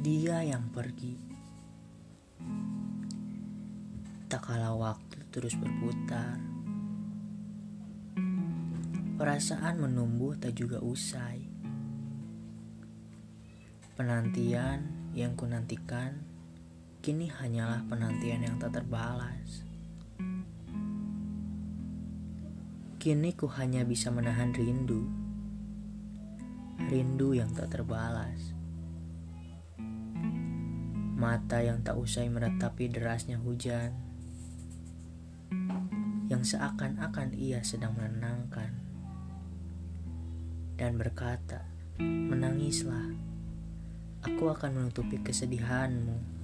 Dia yang pergi. Tak kala waktu terus berputar. Perasaan menumbuh tak juga usai. Penantian yang kunantikan kini hanyalah penantian yang tak terbalas. Kini ku hanya bisa menahan rindu. Rindu yang tak terbalas. Mata yang tak usai meratapi derasnya hujan. Yang seakan-akan ia sedang menenangkan. Dan berkata, menangislah. Aku akan menutupi kesedihanmu.